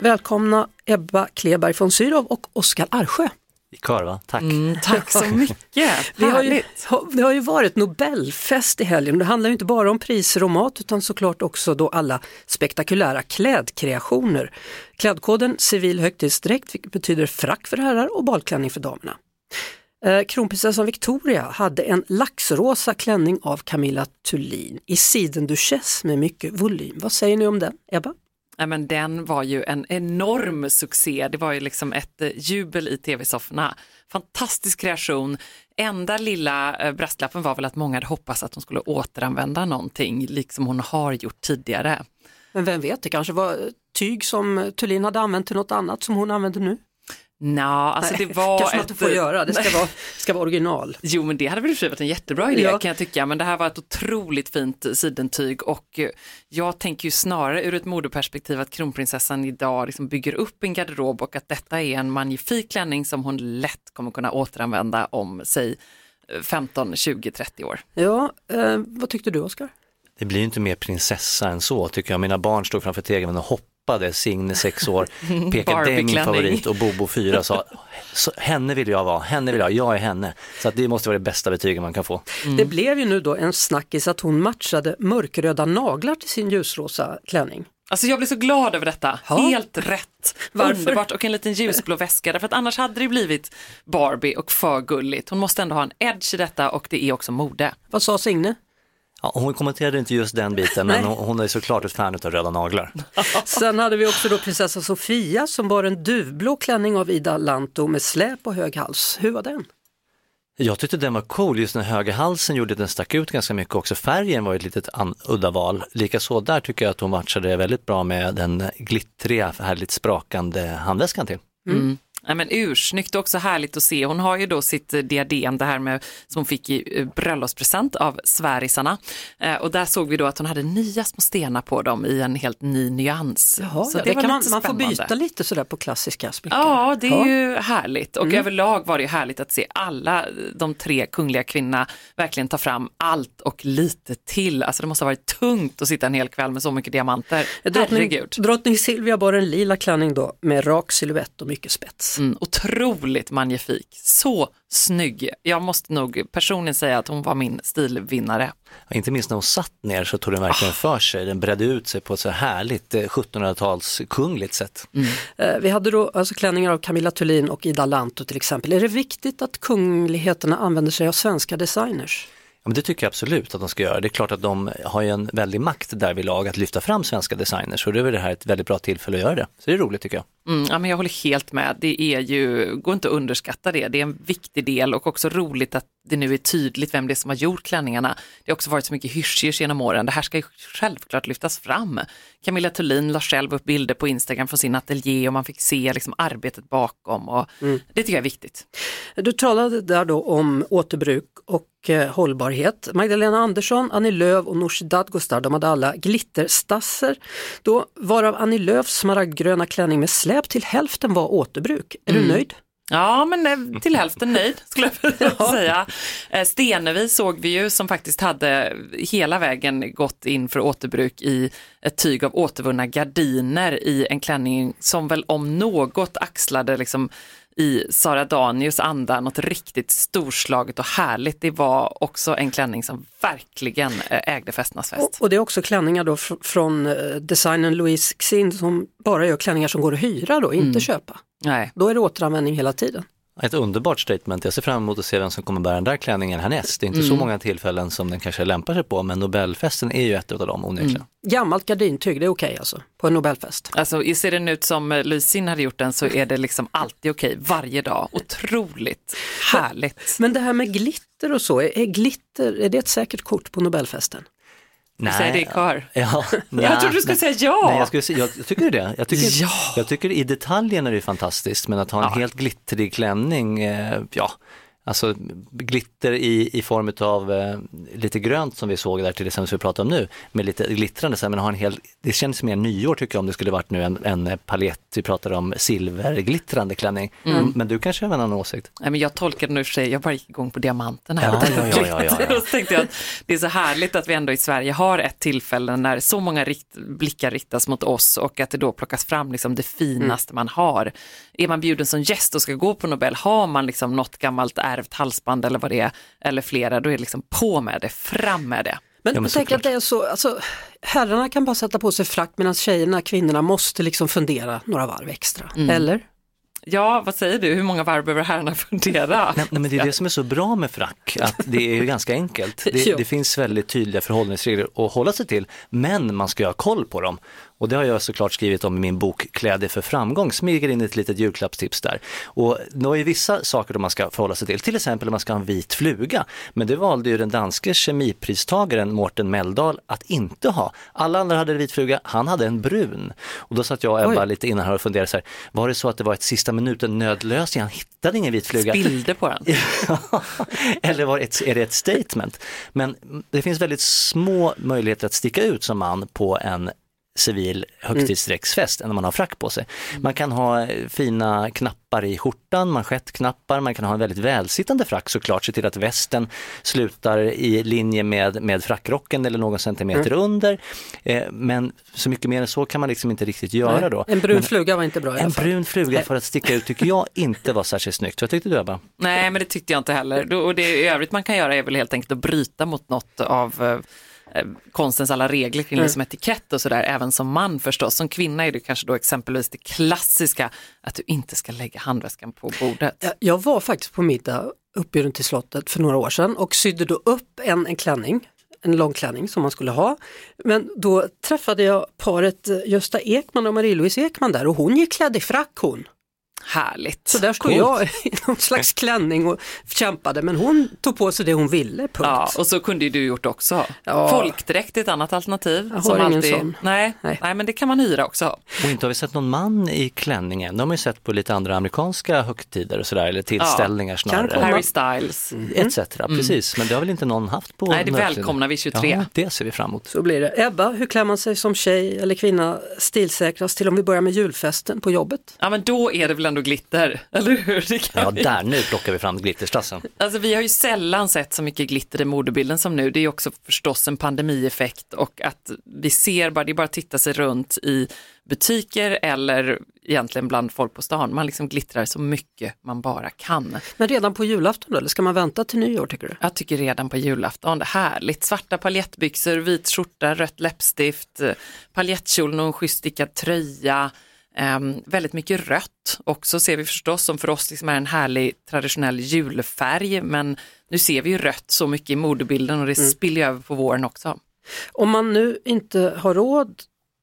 Välkomna Ebba Kleberg von Sydow och Oskar Arsjö. I kör va? Tack. Tack så mycket, Det har, ju, det har ju varit Nobelfest i helgen. Det handlar ju inte bara om priser och mat utan såklart också då alla spektakulära klädkreationer. Klädkoden civil högtidsdräkt vilket betyder frack för herrar och balklänning för damerna. Eh, Kronprinsessan Victoria hade en laxrosa klänning av Camilla Thulin i sidenduchess med mycket volym. Vad säger ni om den, Ebba? Nej, men den var ju en enorm succé. Det var ju liksom ett eh, jubel i tv-sofforna. Fantastisk kreation. Enda lilla eh, brasklappen var väl att många hade hoppats att hon skulle återanvända någonting, liksom hon har gjort tidigare. Men vem vet, det kanske var tyg som Thulin hade använt till något annat som hon använder nu. Nå, alltså det var kanske man ett... inte får göra, det ska vara, ska vara original. Jo men det hade väl varit en jättebra idé Ja. kan jag tycka, men det här var ett otroligt fint sidentyg och eh, jag tänker ju snarare ur ett modeperspektiv att kronprinsessan idag liksom bygger upp en garderob och att detta är en magnifik klänning som hon lätt kommer kunna återanvända om, säg eh, 15, 20, 30 år. Ja, eh, vad tyckte du Oskar? Det blir ju inte mer prinsessa än så tycker jag. Mina barn stod framför tegeln och hoppade. Signe sex år pekade är min favorit och Bobo fyra sa så, henne vill jag vara, henne vill jag, jag är henne. Så att det måste vara det bästa betyget man kan få. Det blev ju nu då en snackis att hon matchade mörkröda naglar till sin ljusrosa klänning. Alltså jag blir så glad över detta, Ja. helt rätt, Varför? underbart och en liten ljusblå väska därför att annars hade det blivit Barbie och för gulligt. Hon måste ändå ha en edge i detta och det är också mode. Vad sa Signe? Ja, hon kommenterade inte just den biten men hon, hon är såklart ett fan av röda naglar. Sen hade vi också då prinsessa Sofia som bar en duvblå klänning av Ida Lanto med släp och hög hals. Hur var den? Jag tyckte den var cool, just den höga halsen gjorde att den stack ut ganska mycket också. Färgen var ett litet udda val. Likaså där tycker jag att hon matchade väldigt bra med den glittriga, härligt sprakande handväskan till. Mm. Ja, men ursnyggt och också härligt att se. Hon har ju då sitt eh, diadem, det här med, som hon fick i eh, bröllopspresent av svärisarna. Eh, och där såg vi då att hon hade nya små stenar på dem i en helt ny nyans. Jaha, Så ja, det var kan man, man får byta lite sådär på klassiska smycken. Ja, det är Ja. ju härligt och överlag var det ju härligt att se alla de tre kungliga kvinnorna verkligen ta fram allt och lite till. Alltså det måste ha varit tungt att sitta en hel kväll med så mycket diamanter. Drottning, Herregud. drottning Silvia bar en lila klänning då med rak silhuett och mycket spets. Mm, otroligt magnifik, så snygg. Jag måste nog personligen säga att hon var min stilvinnare. Ja, Inte minst när hon satt ner så tog den verkligen för sig. Den bredde ut sig på ett så härligt eh, 1700-tals kungligt sätt. Eh, Vi hade då alltså klänningar av Camilla Thulin och Ida Lanto till exempel. Är det viktigt att kungligheterna använder sig av svenska designers? Ja, men det tycker jag absolut att de ska göra. Det är klart att de har ju en väldig makt där vid lag att lyfta fram svenska designers och då är väl det här ett väldigt bra tillfälle att göra det. Så det är roligt tycker jag. Mm, ja, men jag håller helt med. Det är ju, går inte att underskatta det. Det är en viktig del och också roligt att det nu är tydligt vem det är som har gjort klänningarna. Det har också varit så mycket hysch genom åren. Det här ska ju självklart lyftas fram. Camilla Thulin la själv upp bilder på Instagram från sin ateljé och man fick se liksom arbetet bakom och det tycker jag är viktigt. Du talade där då om återbruk och eh, hållbarhet. Magdalena Andersson, Annie Lööf och Nooshi Dadgostar, de hade alla glitterstasser. Då, varav Annie Lööfs smaragdgröna klänning med släp till hälften var återbruk. Är du nöjd? Ja, men eh, till hälften nöjd skulle jag vilja säga. Eh, Stenevi såg vi ju som faktiskt hade hela vägen gått in för återbruk i ett tyg av återvunna gardiner i en klänning som väl om något axlade liksom i Sara Danius anda något riktigt storslaget och härligt. Det var också en klänning som verkligen eh, ägde festernas fest. Och, och det är också klänningar då fr- från eh, designern Louise Xin som bara gör klänningar som går att hyra då, inte köpa. Nej. Då är det återanvändning hela tiden. Ett underbart statement. Jag ser fram emot att se vem som kommer bära den där klänningen härnäst. Det är inte så många tillfällen som den kanske lämpar sig på, men Nobelfesten är ju ett av dem onekligen. Gammalt gardintyg, det är okej alltså, på en Nobelfest. Alltså ser den ut som eh, Lysin hade gjort den så är det liksom alltid okej, varje dag. Otroligt härligt. Men det här med glitter och så, är, är glitter, är det ett säkert kort på Nobelfesten? Du säger det kör. Ja, Jag trodde du skulle säga ja. Nej, jag, skulle, jag, tycker det. Jag tycker, Ja. jag tycker i detaljen är det fantastiskt, men att ha en Ja. helt glittrig klänning, eh, ja, alltså glitter i, i form av eh, lite grönt som vi såg där till exempel som vi pratar om nu, med lite glittrande, så här, men ha en hel, det känns mer nyår tycker jag om det skulle varit nu en, en paljett, vi pratar om silverglittrande klänning. Mm. Men du kanske har en annan åsikt? Nej, men jag tolkade nu för sig, jag bara gick igång på diamanterna. Ja, ja, ja, ja, ja, ja. Tänkte jag att det är så härligt att vi ändå i Sverige har ett tillfälle när så många rikt, blickar riktas mot oss och att det då plockas fram liksom det finaste man har. Är man bjuden som gäst och ska gå på Nobel, har man liksom något gammalt ärvt halsband eller vad det är, eller flera, då är det liksom på med det, fram med det. Men, Ja, men tänk att det är så, alltså, herrarna kan bara sätta på sig frack medan tjejerna, kvinnorna måste liksom fundera några varv extra. Mm. Eller? Ja, vad säger du, hur många varv behöver herrarna fundera? Nej, nej, men det är det som är så bra med frack, att det är ju ganska enkelt. Det, det finns väldigt tydliga förhållningsregler att hålla sig till, men man ska ju ha koll på dem. Och det har jag såklart skrivit om i min bok Kläder för framgång, smyger in ett litet julklappstips där. Och det är ju vissa saker man ska förhålla sig till, till exempel om man ska ha en vit fluga. Men det valde ju den danske kemipristagaren Mårten Meldal att inte ha. Alla andra hade en vit fluga, han hade en brun. Och då satt jag och Ebba Oj. lite innan här och funderade så här, var det så att det var ett sista minuten nödlösning, han hittade ingen vit fluga? Spillde på den. Eller var ett, är det ett statement? Men det finns väldigt små möjligheter att sticka ut som man på en civil högtidsdräktsfest än när man har frack på sig. Man kan ha eh, fina knappar i skjortan, manschettknappar, man kan ha en väldigt välsittande frack såklart, se till att västen slutar i linje med, med frackrocken eller någon centimeter under. Eh, men så mycket mer än så kan man liksom inte riktigt göra då. En brun Men fluga var inte bra i alla en fall. brun fluga för att sticka ut tycker jag inte var särskilt snyggt. Vad tyckte du Ebba? Nej, men det tyckte jag inte heller. Och det i övrigt man kan göra är väl helt enkelt att bryta mot något av eh, konstens alla regler kring liksom etikett och sådär, även som man förstås. Som kvinna är det kanske då exempelvis det klassiska att du inte ska lägga handväskan på bordet. Ja, Jag var faktiskt på middag uppbjuden till slottet för några år sedan och sydde då upp en, en klänning, en långklänning som man skulle ha. Men då träffade jag paret eh, Gösta Ekman och Marie-Louise Ekman där och hon gick klädd i frack hon. Härligt. Så där stod jag i någon slags klänning och kämpade men hon tog på sig det hon ville, punkt. Ja, och så kunde ju du gjort också. Ja. Folkdräkt är ett annat alternativ. Jag har ingen sån. Nej, nej. Nej. men det kan man hyra också. Och inte har vi sett någon man i klänningen. De har ju sett på lite andra amerikanska högtider och sådär, eller tillställningar Kan snarare. komma. Harry Styles. Etc. Precis, men det har väl inte någon haft på Nej, det välkomnar vi 23. Ja, det ser vi fram emot. Så blir det. Ebba, hur klär man sig som tjej eller kvinna stilsäkrast till om vi börjar med julfesten på jobbet? Ja, men då är det väl ändå glitter, eller hur? Det kan Ja, vi- där, nu plockar vi fram glitterstassen. Alltså vi har ju sällan sett så mycket glitter i modebilden som nu. Det är också förstås en pandemieffekt och att vi ser bara, det är bara att titta sig runt i butiker eller egentligen bland folk på stan. Man liksom glittrar så mycket man bara kan. Men redan på julafton då, eller ska man vänta till nyår tycker du? Jag tycker redan på julafton, det är härligt. Svarta paljettbyxor, vit skjorta, rött läppstift, paljettkjol och en schysst stickad tröja. Ehm, väldigt mycket rött också ser vi förstås som för oss liksom är en härlig traditionell julfärg. Men nu ser vi ju rött så mycket i modebilden och det spiller ju över på våren också. Om man nu inte har råd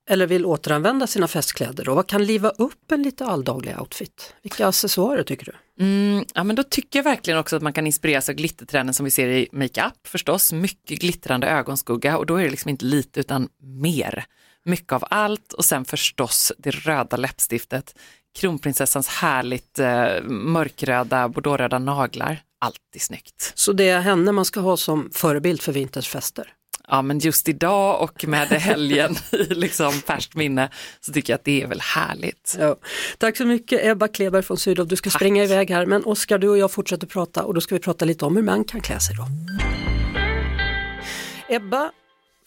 eller vill återanvända sina festkläder då, vad kan liva upp en lite alldaglig outfit? Vilka accessoarer tycker du? Mm, ja, men då tycker jag verkligen också att man kan inspireras av glittertrenden som vi ser i makeup förstås. Mycket glittrande ögonskugga och då är det liksom inte lite utan mer. Mycket av allt och sen förstås det röda läppstiftet. Kronprinsessans härligt eh, mörkröda, bordeauxröda naglar. Alltid snyggt. Så det är henne man ska ha som förebild för vintersfester. Ja men just idag och med helgen i liksom färskt minne så tycker jag att det är väl härligt. Ja. Tack så mycket Ebba Kleber från Sydow. Du ska springa iväg här men Oskar du och jag fortsätter prata och då ska vi prata lite om hur man kan klä sig då. Ebba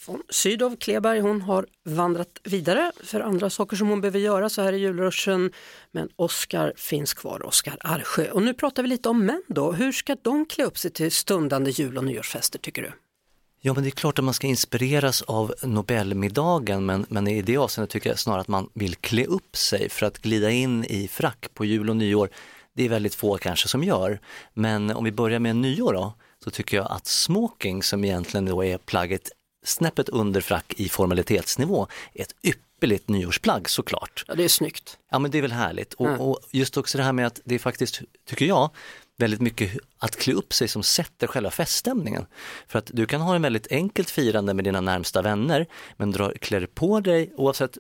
von Sydow Kleberg, hon har vandrat vidare för andra saker som hon behöver göra så här i julruschen. Men Oskar finns kvar, Oskar Arsjö. Och nu pratar vi lite om män då. Hur ska de klä upp sig till stundande jul och nyårsfester tycker du? Ja, men det är klart att man ska inspireras av Nobelmiddagen, men, men i det avseendet tycker jag snarare att man vill klä upp sig för att glida in i frack på jul och nyår. Det är väldigt få kanske som gör, men om vi börjar med nyår då, så tycker jag att smoking, som egentligen då är plagget snäppet under frack i formalitetsnivå, är ett ypperligt nyårsplagg såklart. Ja, det är snyggt. Ja men det är väl härligt och, Mm. och just också det här med att det är faktiskt, tycker jag, väldigt mycket att klä upp sig som sätter själva feststämningen. För att du kan ha en väldigt enkelt firande med dina närmsta vänner, men drar, klär på dig, oavsett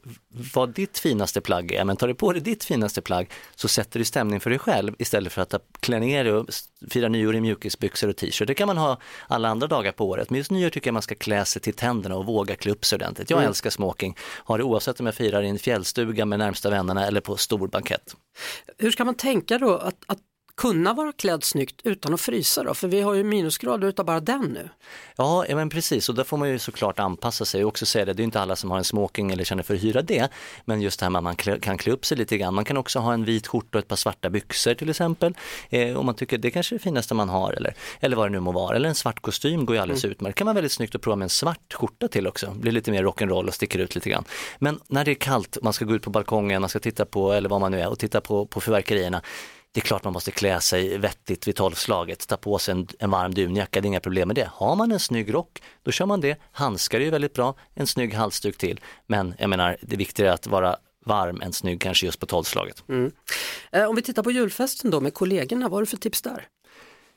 vad ditt finaste plagg är, men tar du på dig ditt finaste plagg så sätter du stämning för dig själv istället för att klä ner dig och fira nyår i mjukisbyxor och t-shirt. Det kan man ha alla andra dagar på året, men just nyår tycker jag man ska klä sig till tänderna och våga klä upp sig ordentligt. Jag mm. älskar smoking, har det oavsett om jag firar i en fjällstuga med närmsta vännerna eller på stor bankett. Hur ska man tänka då att, att kunna vara klädd snyggt utan att frysa då? För vi har ju minusgrader utav bara den nu. Ja, ja men precis och där får man ju såklart anpassa sig och också säga det, det är inte alla som har en smoking eller känner för att hyra det. Men just det här med att man kan klä upp sig lite grann. Man kan också ha en vit skjorta och ett par svarta byxor till exempel. Eh, om man tycker det kanske är det finaste man har eller, eller vad det nu må vara. Eller en svart kostym går ju alldeles mm. utmärkt. Det kan vara väldigt snyggt att prova med en svart skjorta till också. Blir lite mer rock'n'roll och sticker ut lite grann. Men när det är kallt, man ska gå ut på balkongen, man ska titta på, eller vad man nu är, och titta på, på fyrverkerierna det är klart man måste klä sig vettigt vid tolvslaget, ta på sig en, en varm dunjacka, det är inga problem med det. Har man en snygg rock, då kör man det. Handskar är ju väldigt bra, en snygg halsduk till. Men jag menar, det viktiga är att vara varm än snygg kanske just på tolvslaget. Mm. Eh, om vi tittar på julfesten då med kollegorna, vad har du för tips där?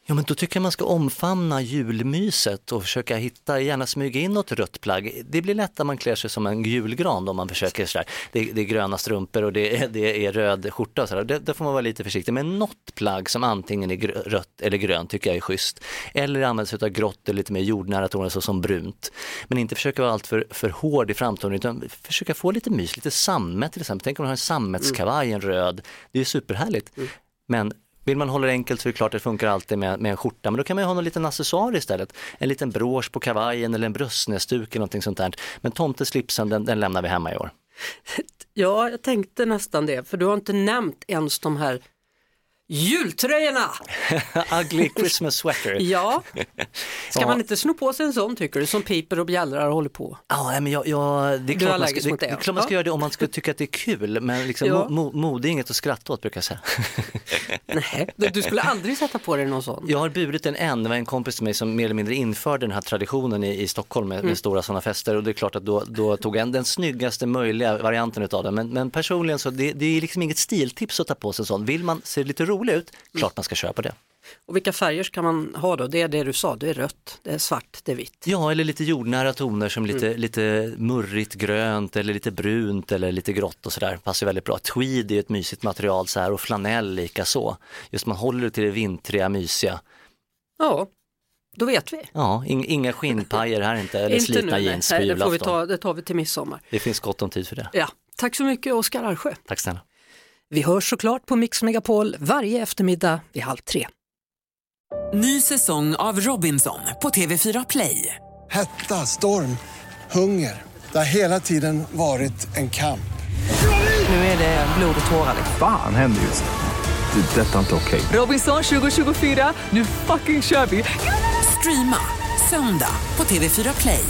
Ja men då tycker jag man ska omfamna julmyset och försöka hitta, gärna smyga in något rött plagg. Det blir lätt att man klär sig som en julgran om man försöker sådär. Det, det är gröna strumpor och det är, det är röd skjorta och sådär. Där får man vara lite försiktig. Men något plagg som antingen är rött eller grönt tycker jag är schysst. Eller använda sig av grått eller lite mer jordnära toner såsom brunt. Men inte försöka vara allt för, för hård i framtoningen utan försöka få lite mys, lite sammet till exempel. Tänk om du har en sammetskavaj, en röd. Det är superhärligt. Mm. Men vill man hålla det enkelt så är det klart att det funkar alltid med, med en skjorta, men då kan man ju ha någon liten accessoar istället. En liten brosch på kavajen eller en bröstnäsduk eller någonting sånt där. Men tomteslipsen den, den lämnar vi hemma i år. Ja, jag tänkte nästan det, för du har inte nämnt ens de här Jultröjorna! Ugly Christmas sweater. ja, ska man inte sno på sig en sån tycker du, som piper och bjällrar och håller på? Ja, men jag, jag, det är klart man ska, det, det, klart man ska ja. göra det om man skulle tycka att det är kul, men liksom, ja. mo, mode är inget att skratta åt brukar jag säga. Nej, du skulle aldrig sätta på dig någon sån? Jag har burit en än, det var en kompis till mig som mer eller mindre införde den här traditionen i, i Stockholm med, mm. med stora sådana fester och det är klart att då, då tog jag den snyggaste möjliga varianten av den, men, men personligen så det, det är liksom inget stiltips att ta på sig en sån. Vill man se lite rolig rolig ut, klart man ska köra på det. Och vilka färger ska man ha då? Det är det du sa, det är rött, det är svart, det är vitt. Ja, eller lite jordnära toner som lite, mm. lite murrigt grönt eller lite brunt eller lite grått och sådär. Passar väldigt bra. Tweed är ett mysigt material så här och flanell lika så. Just man håller det till det vintriga, mysiga. Ja, då vet vi. Ja, inga skinnpajer här inte, eller inte slitna nu, jeans på julafton. Det, får vi ta, det tar vi till midsommar. Det finns gott om tid för det. Ja, tack så mycket Oskar Arsjö. Tack snälla. Vi hörs såklart på Mix Megapol varje eftermiddag vid halv tre. Ny säsong av Robinson på TV4 Play. Hetta, storm, hunger. Det har hela tiden varit en kamp. Nu är det blod och tårar. Fan händer just det. det detta är inte okej. Okay. Robinson 2024, nu fucking kör vi. Streama söndag på TV4 Play.